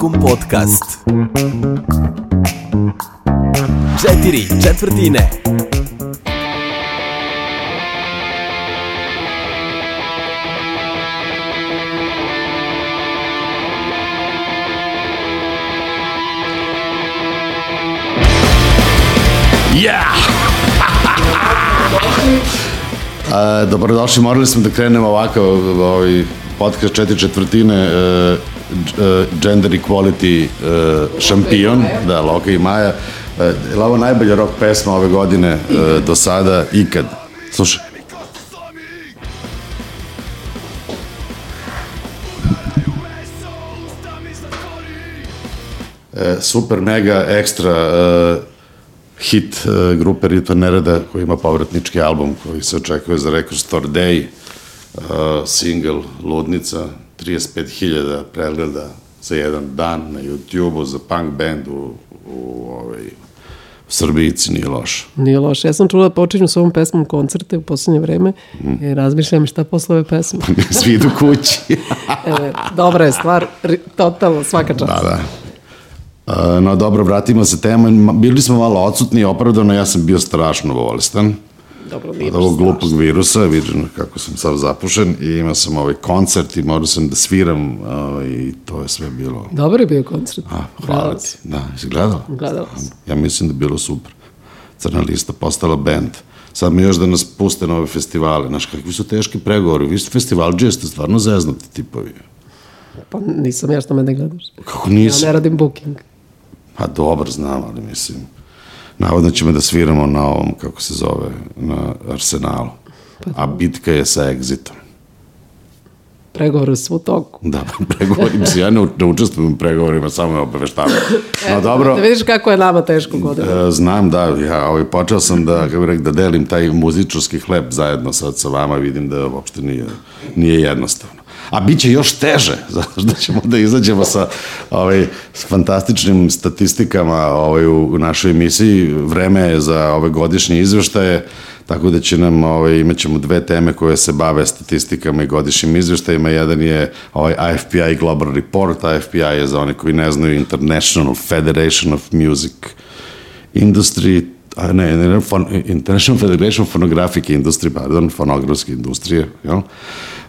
Petkom podcast. Četiri četvrtine. A, dobrodošli, morali smo da krenemo ovako, ovaj podcast četiri četvrtine, uh, gender equality uh, šampion, da, Loka i Maja. Uh, je li ovo najbolja rock pesma ove godine do sada, ikad? Slušaj. Super, mega, ekstra uh, hit uh, grupe Ritva Nereda koji ima povratnički album koji se očekuje za Record Store Day uh, single Ludnica 35.000 pregleda za jedan dan na YouTube-u za punk band u, u ovaj, u Srbijici nije loš. Nije loše. Ja sam čula da počinju s ovom pesmom koncerte u poslednje vreme mm. i razmišljam šta posle ove pesme. Svi idu kući. e, dobra je stvar, totalno, svaka čast. da, da. Uh, no dobro, vratimo se tema. Bili smo malo odsutni, opravdano, ja sam bio strašno bolestan. Dobro, nije od ovog glupog virusa, vidim kako sam sad zapušen i imao sam ovaj koncert i morao sam da sviram ovaj, i to je sve bilo... Dobar je bio koncert. A, hvala ti. Da, jesi gledala? Gledala sam. Ja mislim da je bilo super. Crna lista postala band. Sad mi još da nas puste na ove festivale. Znaš, kakvi su teški pregovori. Vi ste festivalđije, ste stvarno zeznuti tipovi. Pa nisam ja što me ne gledaš. Kako nisi? Ja ne radim booking. Pa dobro, znam, ali mislim... Navodno ćemo da sviramo na ovom, kako se zove, na Arsenalu. A bitka je sa Exitom. Pregovori su u toku. Da, pregovori, mislim, ja ne, ne učestvujem u pregovorima, samo me obaveštavam. No dobro, Da vidiš kako je nama teško godina. e, znam da, ja ovaj, počeo sam da, kako rekao, da delim taj muzičarski hleb zajedno sad sa vama, vidim da uopšte nije, nije jednostavno. A bit će još teže, zato što ćemo da izađemo sa ovaj, s fantastičnim statistikama ovaj, u, u našoj emisiji. Vreme je za ove godišnje izveštaje, tako da će nam, ovaj, imat ćemo dve teme koje se bave statistikama i godišnjim izveštajima. Jedan je ovaj IFPI Global Report, IFPI je za one koji ne znaju International Federation of Music Industry, a ne, ne, ne International Federation of Phonographic Industry, pardon, fonografske industrije, jel? Uh,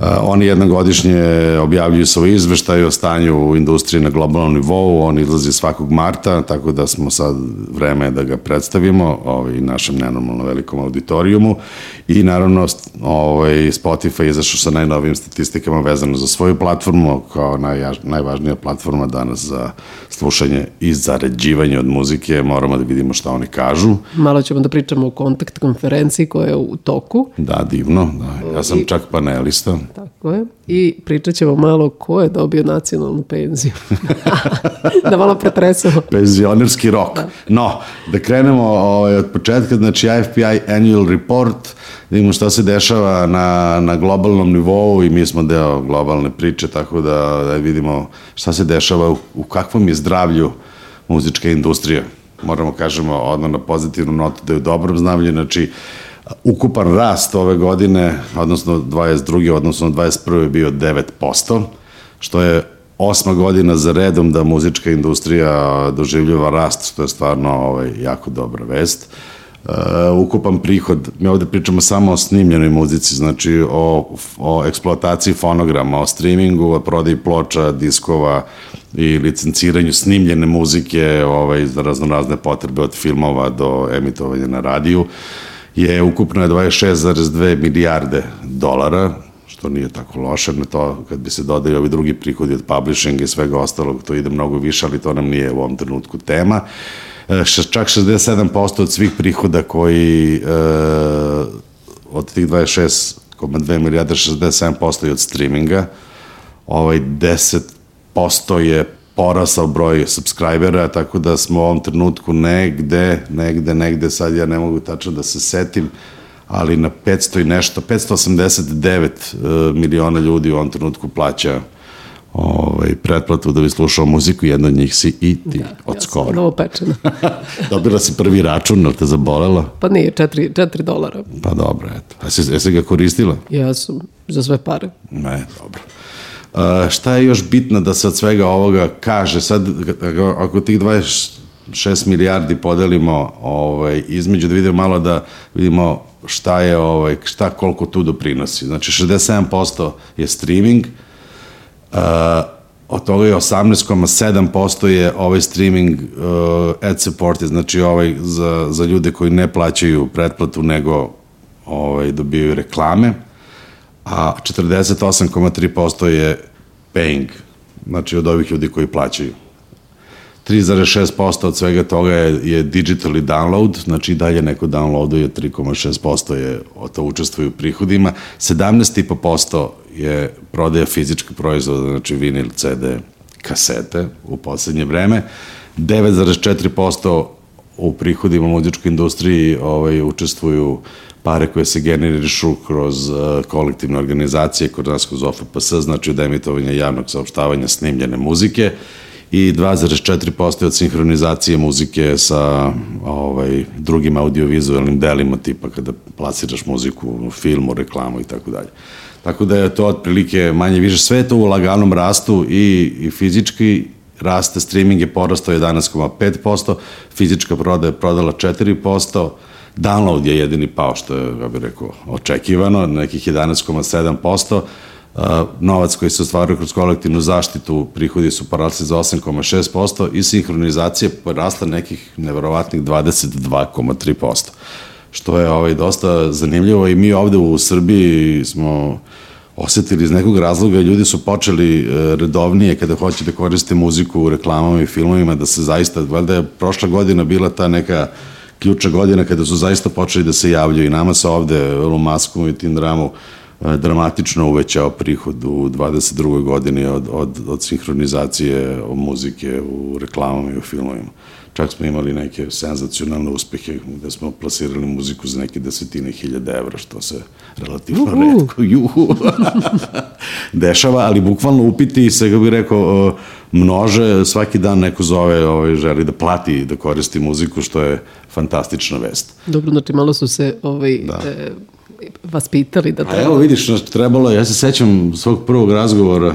oni jednogodišnje objavljuju svoj izveštaj o stanju u industriji na globalnom nivou, on izlazi svakog marta, tako da smo sad vreme da ga predstavimo ovaj, našem nenormalno velikom auditorijumu i naravno ovaj, Spotify izašao sa najnovijim statistikama vezano za svoju platformu kao naj, najvažnija platforma danas za slušanje i zaređivanje od muzike, moramo da vidimo šta oni kažu. Malo ćemo da pričamo o kontakt konferenciji koja je u toku. Da, divno, da. ja sam čak panelista. Tako je. I pričat ćemo malo ko je dobio nacionalnu penziju. da malo pretresemo. Penzionerski rok. No, da krenemo ovaj, od početka, znači IFPI Annual Report, da vidimo šta se dešava na, na globalnom nivou i mi smo deo globalne priče, tako da, da vidimo šta se dešava, u, u kakvom je zdravlju muzička industrija. Moramo kažemo odmah na pozitivnu notu da je u dobrom zdravlju, znači ukupan rast ove godine, odnosno 22. odnosno 21. je bio 9%, što je osma godina za redom da muzička industrija doživljava rast, što je stvarno ovaj, jako dobra vest. Uh, ukupan prihod, mi ovde pričamo samo o snimljenoj muzici, znači o, o eksploataciji fonograma, o streamingu, o prodaji ploča, diskova i licenciranju snimljene muzike ovaj, za razno razne potrebe od filmova do emitovanja na radiju je ukupno je 26,2 milijarde dolara, što nije tako loše, na to kad bi se dodali ovi drugi prihodi od publishinga i svega ostalog, to ide mnogo više, ali to nam nije u ovom trenutku tema. E, čak 67% od svih prihoda koji e, od tih 26,2 milijarde 67% je od streaminga, ovaj 10% je porasao broj subscribera, tako da smo u ovom trenutku negde, negde, negde, sad ja ne mogu tačno da se setim, ali na 500 i nešto, 589 uh, miliona ljudi u ovom trenutku plaća ovaj, pretplatu da bi slušao muziku, jedna od njih si i ti, da, od ja skoro. sam novo pečena. Dobila si prvi račun, ali te zabolela? pa nije, 4, 4 dolara. Pa dobro, eto. A jesi, jesi ga koristila? Ja sam za sve pare. Ne, dobro. Uh, šta je još bitno da se od svega ovoga kaže? Sad, ako, ako tih 26 milijardi podelimo ovaj, između da vidimo malo da vidimo šta je ovaj, šta koliko tu doprinosi. Znači 67% je streaming, uh, od toga je 18,7% je ovaj streaming uh, ad support, znači ovaj za, za ljude koji ne plaćaju pretplatu nego ovaj, dobijaju reklame, a 48,3% je paying, znači od ovih ljudi koji plaćaju. 3,6% od svega toga je, je digitally download, znači dalje neko downloaduje, 3,6% je o to učestvuju u prihodima, 17,5% je prodaja fizičkih proizvoda, znači vinil, CD, kasete u poslednje vreme, 9,4% u prihodima muzičkoj industriji ovaj, učestvuju pare koje se generišu kroz uh, kolektivne organizacije, kod nas kroz OFPS, znači od emitovanja javnog saopštavanja snimljene muzike i 2,4% od sinhronizacije muzike sa ovaj, drugim audiovizualnim delima, tipa kada plasiraš muziku filmu, reklamu i tako dalje. Tako da je to otprilike manje više sve to u laganom rastu i, i fizički raste, streaming je porastao 11,5%, fizička proda je prodala 4%, download je jedini pao, što je, ja bih rekao, očekivano, nekih 11,7%, Uh, novac koji se ostvaruje kroz kolektivnu zaštitu, prihodi su porasli za 8,6% i sinhronizacija porasla nekih neverovatnih 22,3%, što je ovaj, dosta zanimljivo i mi ovde u Srbiji smo osetili iz nekog razloga, ljudi su počeli e, redovnije kada hoće da koriste muziku u reklamama i filmovima, da se zaista, valjda je prošla godina bila ta neka ključna godina kada su zaista počeli da se javljaju i nama se ovde u Maskom i tim dramu e, dramatično uvećao prihod u 22. godini od, od, od sinhronizacije muzike u reklamama i u filmovima. Čak smo imali neke senzacionalne uspehe gde smo plasirali muziku za neke desetine hiljada evra, što se relativno Uhu. redko juhu dešava, ali bukvalno upiti se, kako bih rekao, množe, svaki dan neko zove, ovaj, želi da plati da koristi muziku, što je fantastična vest. Dobro, znači malo su se ovaj, da. e, vaspitali da treba. A evo vidiš, trebalo, ja se sećam svog prvog razgovora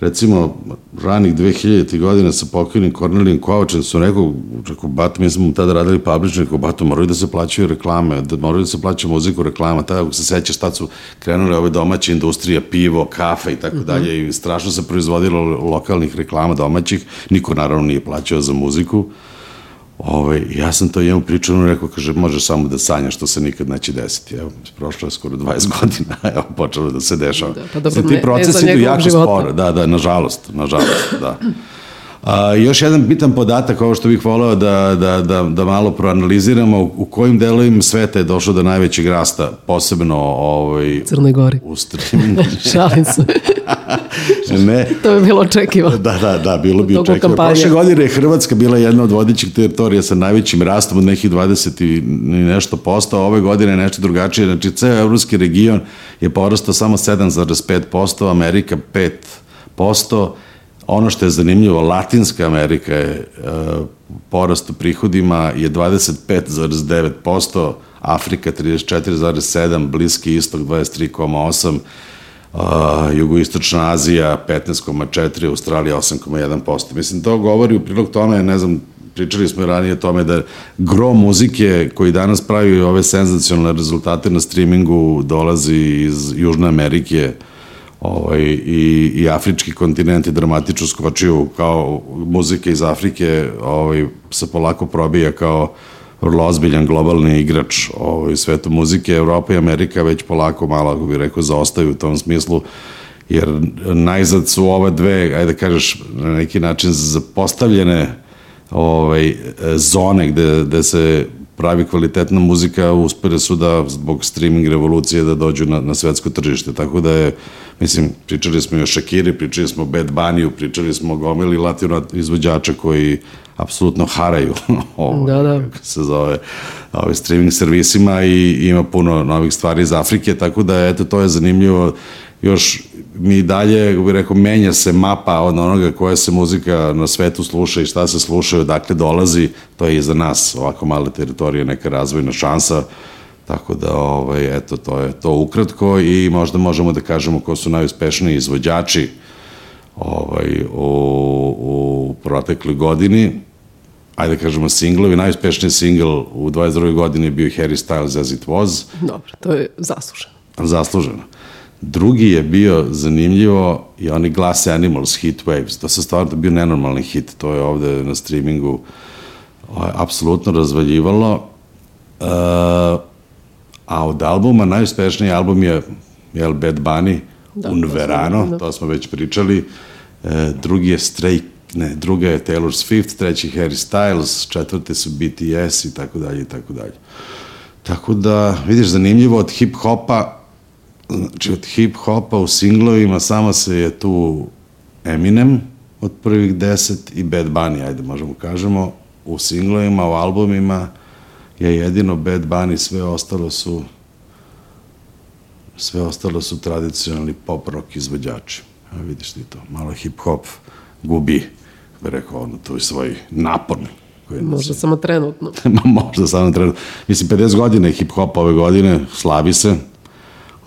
recimo, ranih 2000. godina sa pokojnim Kornelijem Kovačem su rekao, rekao, bato, mi smo tada radili publično, rekao, bato, moraju da se plaćaju reklame, da moraju da se plaća muziku reklama, tada, ako se sećaš, tad su krenule ove domaće industrije, pivo, kafe i tako mhm. dalje, i strašno se proizvodilo lokalnih reklama domaćih, niko naravno nije plaćao za muziku, Ovaj, ja sam to njemu pričao, rekao, kaže, može samo da sanja što se nikad neće desiti. Evo, prošlo je skoro 20 godina, evo, počelo da se dešava. Da, pa dobro, ti procesi idu jako života. sporo, da, da, nažalost, nažalost, da. A, još jedan bitan podatak, ovo što bih voleo da, da, da, da malo proanaliziramo, u, kojim delovima sveta je došlo do najvećeg rasta, posebno ovaj, Crnoj Gori. U streamingu. Šalim se. ne. To bi bilo očekivano. Da, da, da, bilo bi očekivano. Prošle godine je Hrvatska bila jedna od vodićih teritorija sa najvećim rastom od nekih 20 i nešto posto, a ove godine je nešto drugačije. Znači, ceo evropski region je porastao samo 7,5%, Amerika 5%, Ono što je zanimljivo, Latinska Amerika je e, porast u prihodima je 25,9%, Afrika 34,7%, Bliski istok 23,8%, uh, jugoistočna Azija 15,4%, Australija 8,1%. Mislim, to govori u prilog tome, ne znam, pričali smo ranije o tome da gro muzike koji danas pravi ove senzacionalne rezultate na streamingu dolazi iz Južne Amerike, ovaj, i, i afrički kontinent je dramatično skočio kao muzika iz Afrike ovaj, se polako probija kao vrlo ozbiljan globalni igrač ovaj, svetu muzike. Evropa i Amerika već polako malo, ako bih rekao, zaostaju u tom smislu, jer najzad su ove dve, ajde da kažeš, na neki način zapostavljene ovaj, zone gde, gde se pravi kvalitetna muzika, uspere su da zbog streaming revolucije da dođu na, na svetsko tržište. Tako da je, mislim, pričali smo i o Shakiri, pričali smo o Bad Bunny, pričali smo o gomili latino izvođača koji apsolutno haraju ovo, da, da. kako se zove, ove streaming servisima i ima puno novih stvari iz Afrike, tako da eto, to je zanimljivo još mi dalje, bih rekao, menja se mapa od onoga koja se muzika na svetu sluša i šta se sluša i odakle dolazi, to je i za nas ovako male teritorije neka razvojna šansa, tako da, ovaj, eto, to je to ukratko i možda možemo da kažemo ko su najuspešniji izvođači ovaj, u, u protekloj godini. Ajde da kažemo singlovi, najuspešniji singl u 22. godini je bio Harry Styles As It Was, Dobro, to je zasluženo. zasluženo. Drugi je bio zanimljivo i oni Glass Animals, Heat Waves. To se stvarno bio nenormalni hit. To je ovde na streamingu ovaj, apsolutno razvaljivalo. E, a od albuma, najuspešniji album je jel, Bad Bunny, Da, Un Verano, da. to smo već pričali. E, drugi je Stray, ne, druga je Taylor Swift, treći Harry Styles, četvrte su BTS i tako dalje i tako dalje. Tako da, vidiš, zanimljivo od hip-hopa, znači od hip-hopa u singlovima samo se je tu Eminem od prvih deset i Bad Bunny, ajde možemo kažemo, u singlovima, u albumima je jedino Bad Bunny, sve ostalo su sve ostalo su tradicionalni pop rock izvođači. Evo vidiš ti to, malo hip-hop gubi, bi rekao, ono, to je svoj napon. Koji Možda samo trenutno. Možda samo treba. Mislim, 50 godina je hip-hop ove godine, slavi se.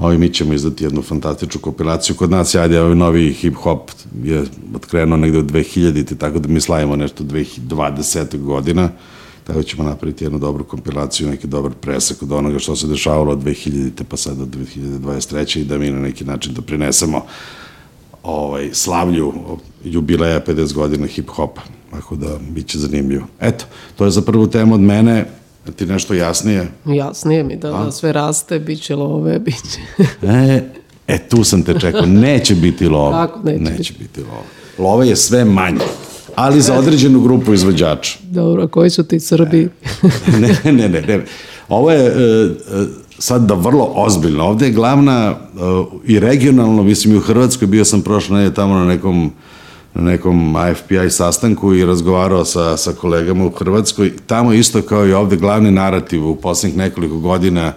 Ovi mi ćemo izdati jednu fantastičnu kompilaciju. Kod nas, ajde, ovaj novi hip-hop je otkrenuo negde od 2000 tako da mi slavimo nešto 2020. godina. Tako da ćemo napraviti jednu dobru kompilaciju, neki dobar presak od onoga što se dešavalo od 2000 pa sad do 2023. i da mi na neki način doprinesemo ovaj, slavlju jubileja 50 godina hip-hopa. Tako da, bit će zanimljivo. Eto, to je za prvu temu od mene. Da ti nešto jasnije? Jasnije mi da, da sve raste, bit će love, bit će... E, e, tu sam te čekao. Neće biti lova. Kako neće neće biti lova. Lova je sve manje. Ali za određenu grupu izvođača. Dobro, a koji su ti Srbi? ne, ne, ne, ne. Ovo je e, e, sad da vrlo ozbiljno. Ovde je glavna e, i regionalno, mislim i u Hrvatskoj, bio sam prošle nedelje tamo na nekom na nekom AFPI sastanku i razgovarao sa, sa kolegama u Hrvatskoj. Tamo isto kao i ovde glavni narativ u poslednjih nekoliko godina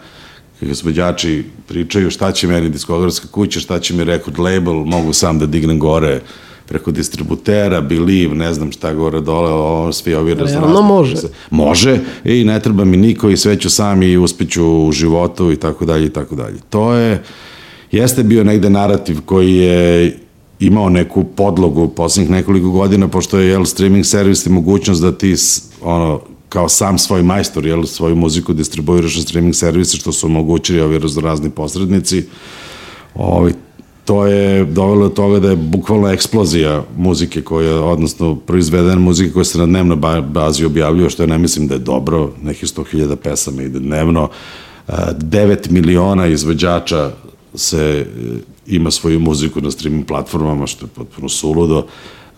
kako izvođači pričaju šta će meni diskografska kuća, šta će mi record label, mogu sam da dignem gore preko distributera, Believe, ne znam šta gore dole, ovo, svi ovi razrazni. može. Može i ne treba mi niko i sve ću sam i uspeću u životu i tako dalje i tako dalje. To je, jeste bio negde narativ koji je imao neku podlogu poslednjih nekoliko godina, pošto je jel, streaming servis i mogućnost da ti ono, kao sam svoj majstor, jel, svoju muziku distribuiraš na streaming servise, što su omogućili ovi raznorazni posrednici. Ovi, to je dovelo do toga da je bukvalno eksplozija muzike koja, odnosno proizvedena muzike koja se na dnevnoj ba- bazi objavljuje, što ja ne mislim da je dobro, nekih 100.000 pesama ide dnevno, E, 9 miliona izvođača se e, ima svoju muziku na streaming platformama, što je potpuno suludo.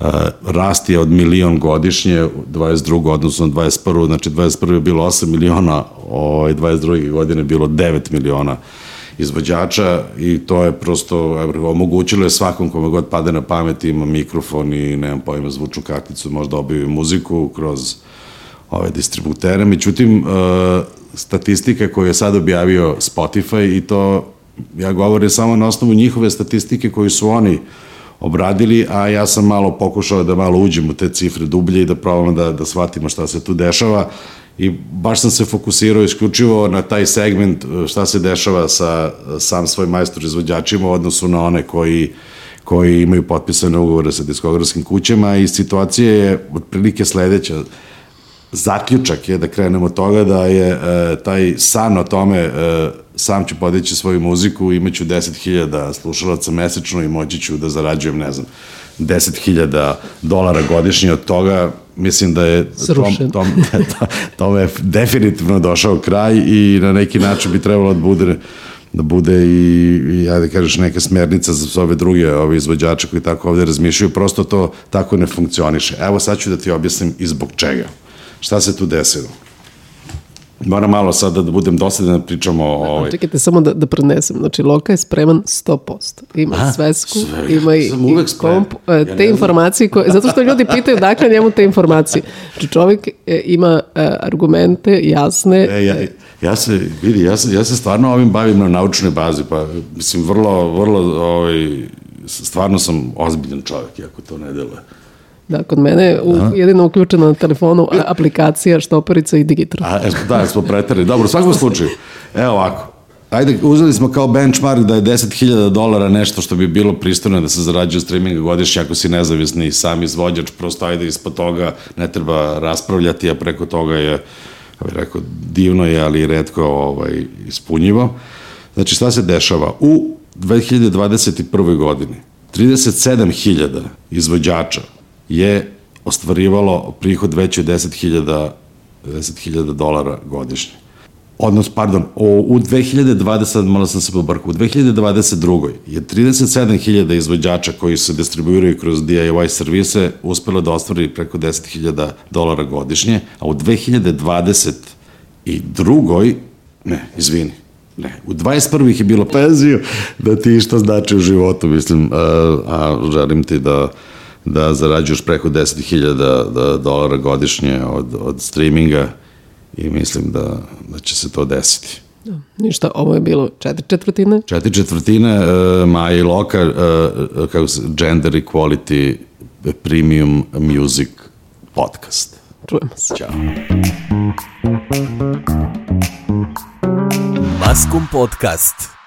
E, Rast je od milion godišnje, 22. odnosno 21. Znači 21. je bilo 8 miliona, ovaj, 22. godine je bilo 9 miliona izvođača i to je prosto omogućilo je svakom kome god pade na pamet ima mikrofon i nemam pojma zvučnu karticu možda objavi muziku kroz ove distributere. Međutim, e, statistika koju je sad objavio Spotify i to ja govorim samo na osnovu njihove statistike koju su oni obradili, a ja sam malo pokušao da malo uđem u te cifre dublje i da probamo da, da shvatimo šta se tu dešava. I baš sam se fokusirao isključivo na taj segment e, šta se dešava sa sam svoj majstor izvođačima u odnosu na one koji koji imaju potpisane ugovore sa diskografskim kućama i situacija je otprilike sledeća. Zaključak je da krenemo od toga da je e, taj san o tome e, sam ću podići svoju muziku, imaću 10.000 slušalaca mesečno i moći ću da zarađujem, ne znam, 10.000 dolara godišnje od toga, mislim da je tom, tom, tome je definitivno došao kraj i na neki način bi trebalo da bude da bude i, i ajde kažeš neka smernica za ove druge ove izvođače koji tako ovde razmišljaju, prosto to tako ne funkcioniše. Evo sad ću da ti objasnim i zbog čega. Šta se tu desilo? Moram malo sad da budem dosadan da pričamo o ovaj, Čekajte, samo da, da prenesem. Znači, Loka je spreman 100%. Ima A, svesku, sve. ima i, i komp, e, Ja te informacije koje, zato što ljudi pitaju dakle njemu te informacije. Znači, čovjek e, ima e, argumente jasne, E, ja, ja se, vidi, ja se, ja se stvarno ovim bavim na naučnoj bazi, pa mislim, vrlo, vrlo, ovaj, stvarno sam ozbiljan čovjek, iako to ne deluje. Da, kod mene je u, jedino uključena na telefonu aplikacija, štoperica i digital. A, jesmo, da, smo preterali. Dobro, u svakom slučaju. Evo ovako. ajde, uzeli smo kao benchmark da je 10.000 dolara nešto što bi bilo pristojno da se zarađuje streaminga godišnje ako si nezavisni sam izvođač, prosto ajde ispod toga ne treba raspravljati, a preko toga je, ja bih rekao, divno je, ali redko ovaj, ispunjivo. Znači, šta se dešava? U 2021. godini 37.000 izvođača je ostvarivalo prihod veći od 10.000 10.000 dolara godišnje. Odnos, pardon, o, u 2020, malo sam se pobrkao, u 2022. je 37.000 izvođača koji se distribuiraju kroz DIY servise uspelo da ostvari preko 10.000 dolara godišnje, a u 2022. ne, izvini, Ne, u 21. ih je bilo penziju da ti šta znači u životu, mislim, a, a želim ti da da zarađuješ preko 10.000 da, dolara godišnje od, od streaminga i mislim da, da će se to desiti. Da, ništa, ovo je bilo četiri četvrtine. Četiri četvrtine, uh, Maja i Loka, uh, kako se, Gender Equality Premium Music Podcast. Čujemo se. Ćao. Maskum Podcast.